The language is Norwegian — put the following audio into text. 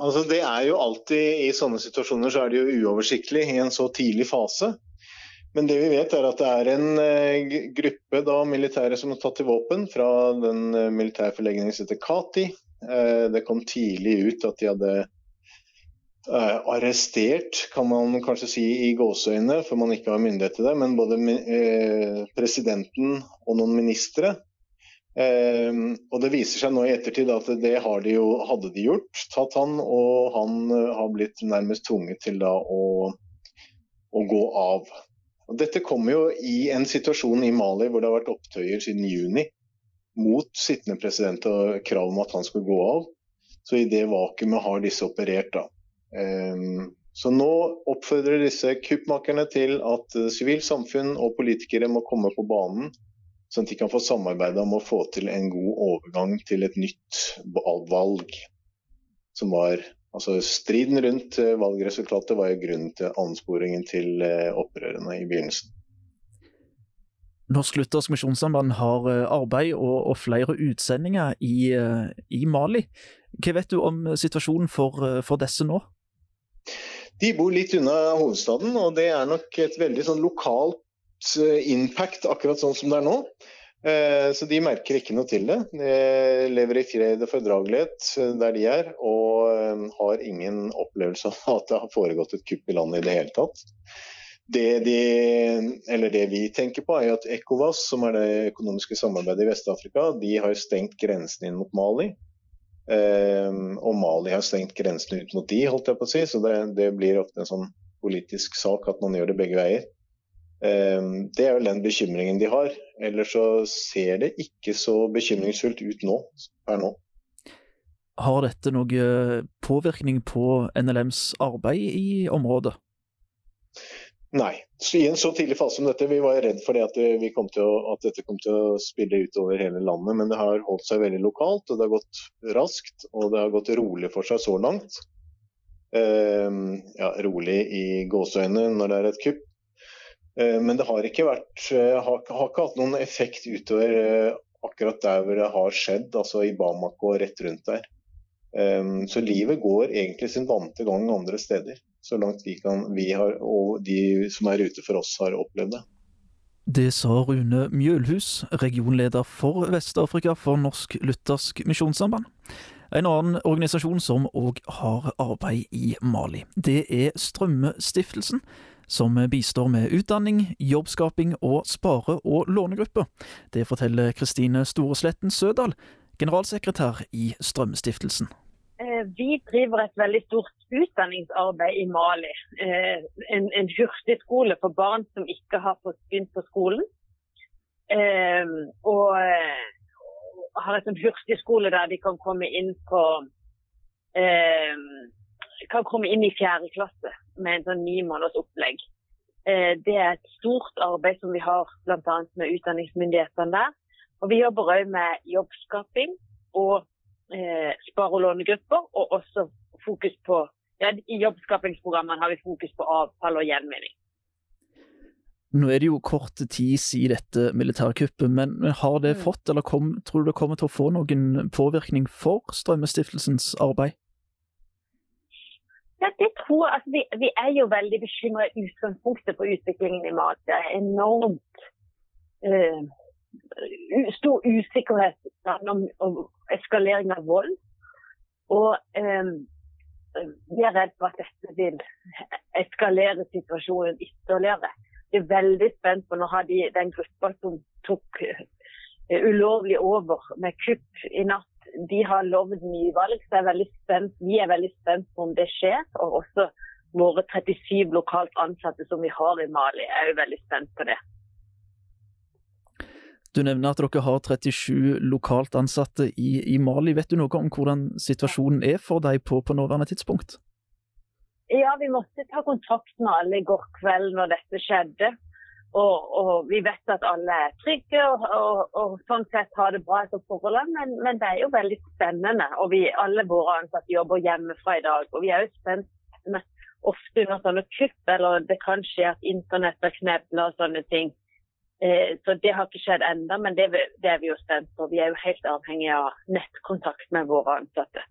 altså det er jo alltid I sånne situasjoner så er det jo uoversiktlig i en så tidlig fase. Men det vi vet er at det er en uh, gruppe da, militære som har tatt til våpen fra den militære militærforlegningen som heter Kati. Uh, det kom tidlig ut at de hadde arrestert, kan man kanskje si i gåseøyne, for man ikke har myndighet til det, men både presidenten og noen ministre. Og Det viser seg nå i ettertid at det de jo, hadde de gjort, tatt han, og han har blitt nærmest tvunget til da å, å gå av. Og dette kommer jo i en situasjon i Mali hvor det har vært opptøyer siden juni mot sittende president og krav om at han skulle gå av. Så i det vakuumet har disse operert. da. Um, så nå oppfordrer disse kuppmakerne til at uh, sivilt samfunn og politikere må komme på banen, sånn at de kan få samarbeide om å få til en god overgang til et nytt valg. Som var Altså Striden rundt eh, valgresultatet var jo grunnen til ansporingen til eh, opprørene i begynnelsen. Norsk Luthersk Misjonssamband har eh, arbeid og, og flere utsendinger i, i, Mali. Hva vet du om situasjonen for, for, disse nå? De bor litt unna hovedstaden, og det er nok et veldig sånn lokalt impact akkurat sånn som det er nå. Eh, så de merker ikke noe til det. De lever i fred og fordragelighet eh, der de er, og eh, har ingen opplevelse av at det har foregått et kupp i landet i det hele tatt. Det, de, det vi tenker på er at ECOWAS, som er det økonomiske samarbeidet i Vest-Afrika, de har stengt grensen inn mot Mali. og Mali har stengt grensen ut mot de, holdt jeg på å si. Så det, det blir ofte en sånn politisk sak at man gjør det begge veier. Ehm, det er vel den bekymringen de har. Ellers så ser det ikke så bekymringsfullt ut nå, per nå. Har dette noen påvirkning på NLMs arbeid i området? Nei. I en så tidlig fase som dette, vi var redd for det at, det, å, at, dette kom til å spille utover hele landet. Men det har holdt seg veldig lokalt, og det har gått raskt. Og det har gått rolig for seg så langt. Uh, ja, rolig i gåseøynene når det er et kupp. Eh, men det har ikke, vært, eh, har, har ikke hatt noen effekt utover eh, akkurat der hvor det har skjedd, altså i Bamako og rett rundt der. Så livet går egentlig sin vante gang andre steder, så langt vi, kan, vi har, og de som er ute for oss, har opplevd det. Det sa Rune Mjølhus, regionleder for Vest-Afrika for Norsk Luthersk Misjonssamband. En annen organisasjon som òg har arbeid i Mali, det er Strømmestiftelsen som bistår med utdanning, jobbskaping og spare- og lånegrupper. Det forteller Kristine Storesletten Sødal, generalsekretær i Strømstiftelsen. Eh, vi driver et veldig stort utdanningsarbeid i Mali. Eh, en, en hurtigskole for barn som ikke har fått begynt på skolen. Eh, og har en sånn hurtigskole der de kan komme inn på kan komme inn i fjerde klasse med en sånn ni måneders opplegg. Eh, det er et stort arbeid som vi har bl.a. med utdanningsmyndighetene der. Og vi jobber òg med jobbskaping og eh, spare- og lånegrupper, og også fokus på ja, I jobbskapingsprogrammene har vi fokus på avfall og gjenvinning. Nå er det jo kort tid siden dette militærkuppet, men, har det mm. fått, eller kom, tror du det kommer til å få noen påvirkning for Strømmestiftelsens arbeid? Ja, det tror jeg. Altså, vi, vi, er jo veldig bekymra i utgangspunktet for utviklingen i mat. Det er enormt uh, stor usikkerhet om, om, eskalering av vold. Og um, vi er redd for at dette vil eskalere situasjonen ytterligere. Vi er veldig spent på Nå de den gruppa som tok uh, ulovlig over med kupp i natt de har lovd nyvalg, så er veldig spent, vi er veldig spent på om det skjer. Og også våre 37 lokalt ansatte som vi har i Mali, er jo veldig spent på det. Du nevner at dere har 37 lokalt ansatte i, i Mali. Vet du noe om hvordan situasjonen er for deg på, på nåværende tidspunkt? Ja, vi måtte ta kontakt med alle i går kveld når dette skjedde. Og, og, vi vet at alle er trygge og, og, og sånn sett har det bra etter forholdene, men, men, det er jo veldig spennende. Og vi, alle våre ansatte jobber hjemmefra i dag. Og vi er jo spent ofte under sånne kupp, eller det kan skje at internett er knebla og sånne ting. Eh, så det har ikke skjedd ennå, men det, det, er vi jo spent på. Vi er jo helt avhengig av nettkontakt med våre ansatte.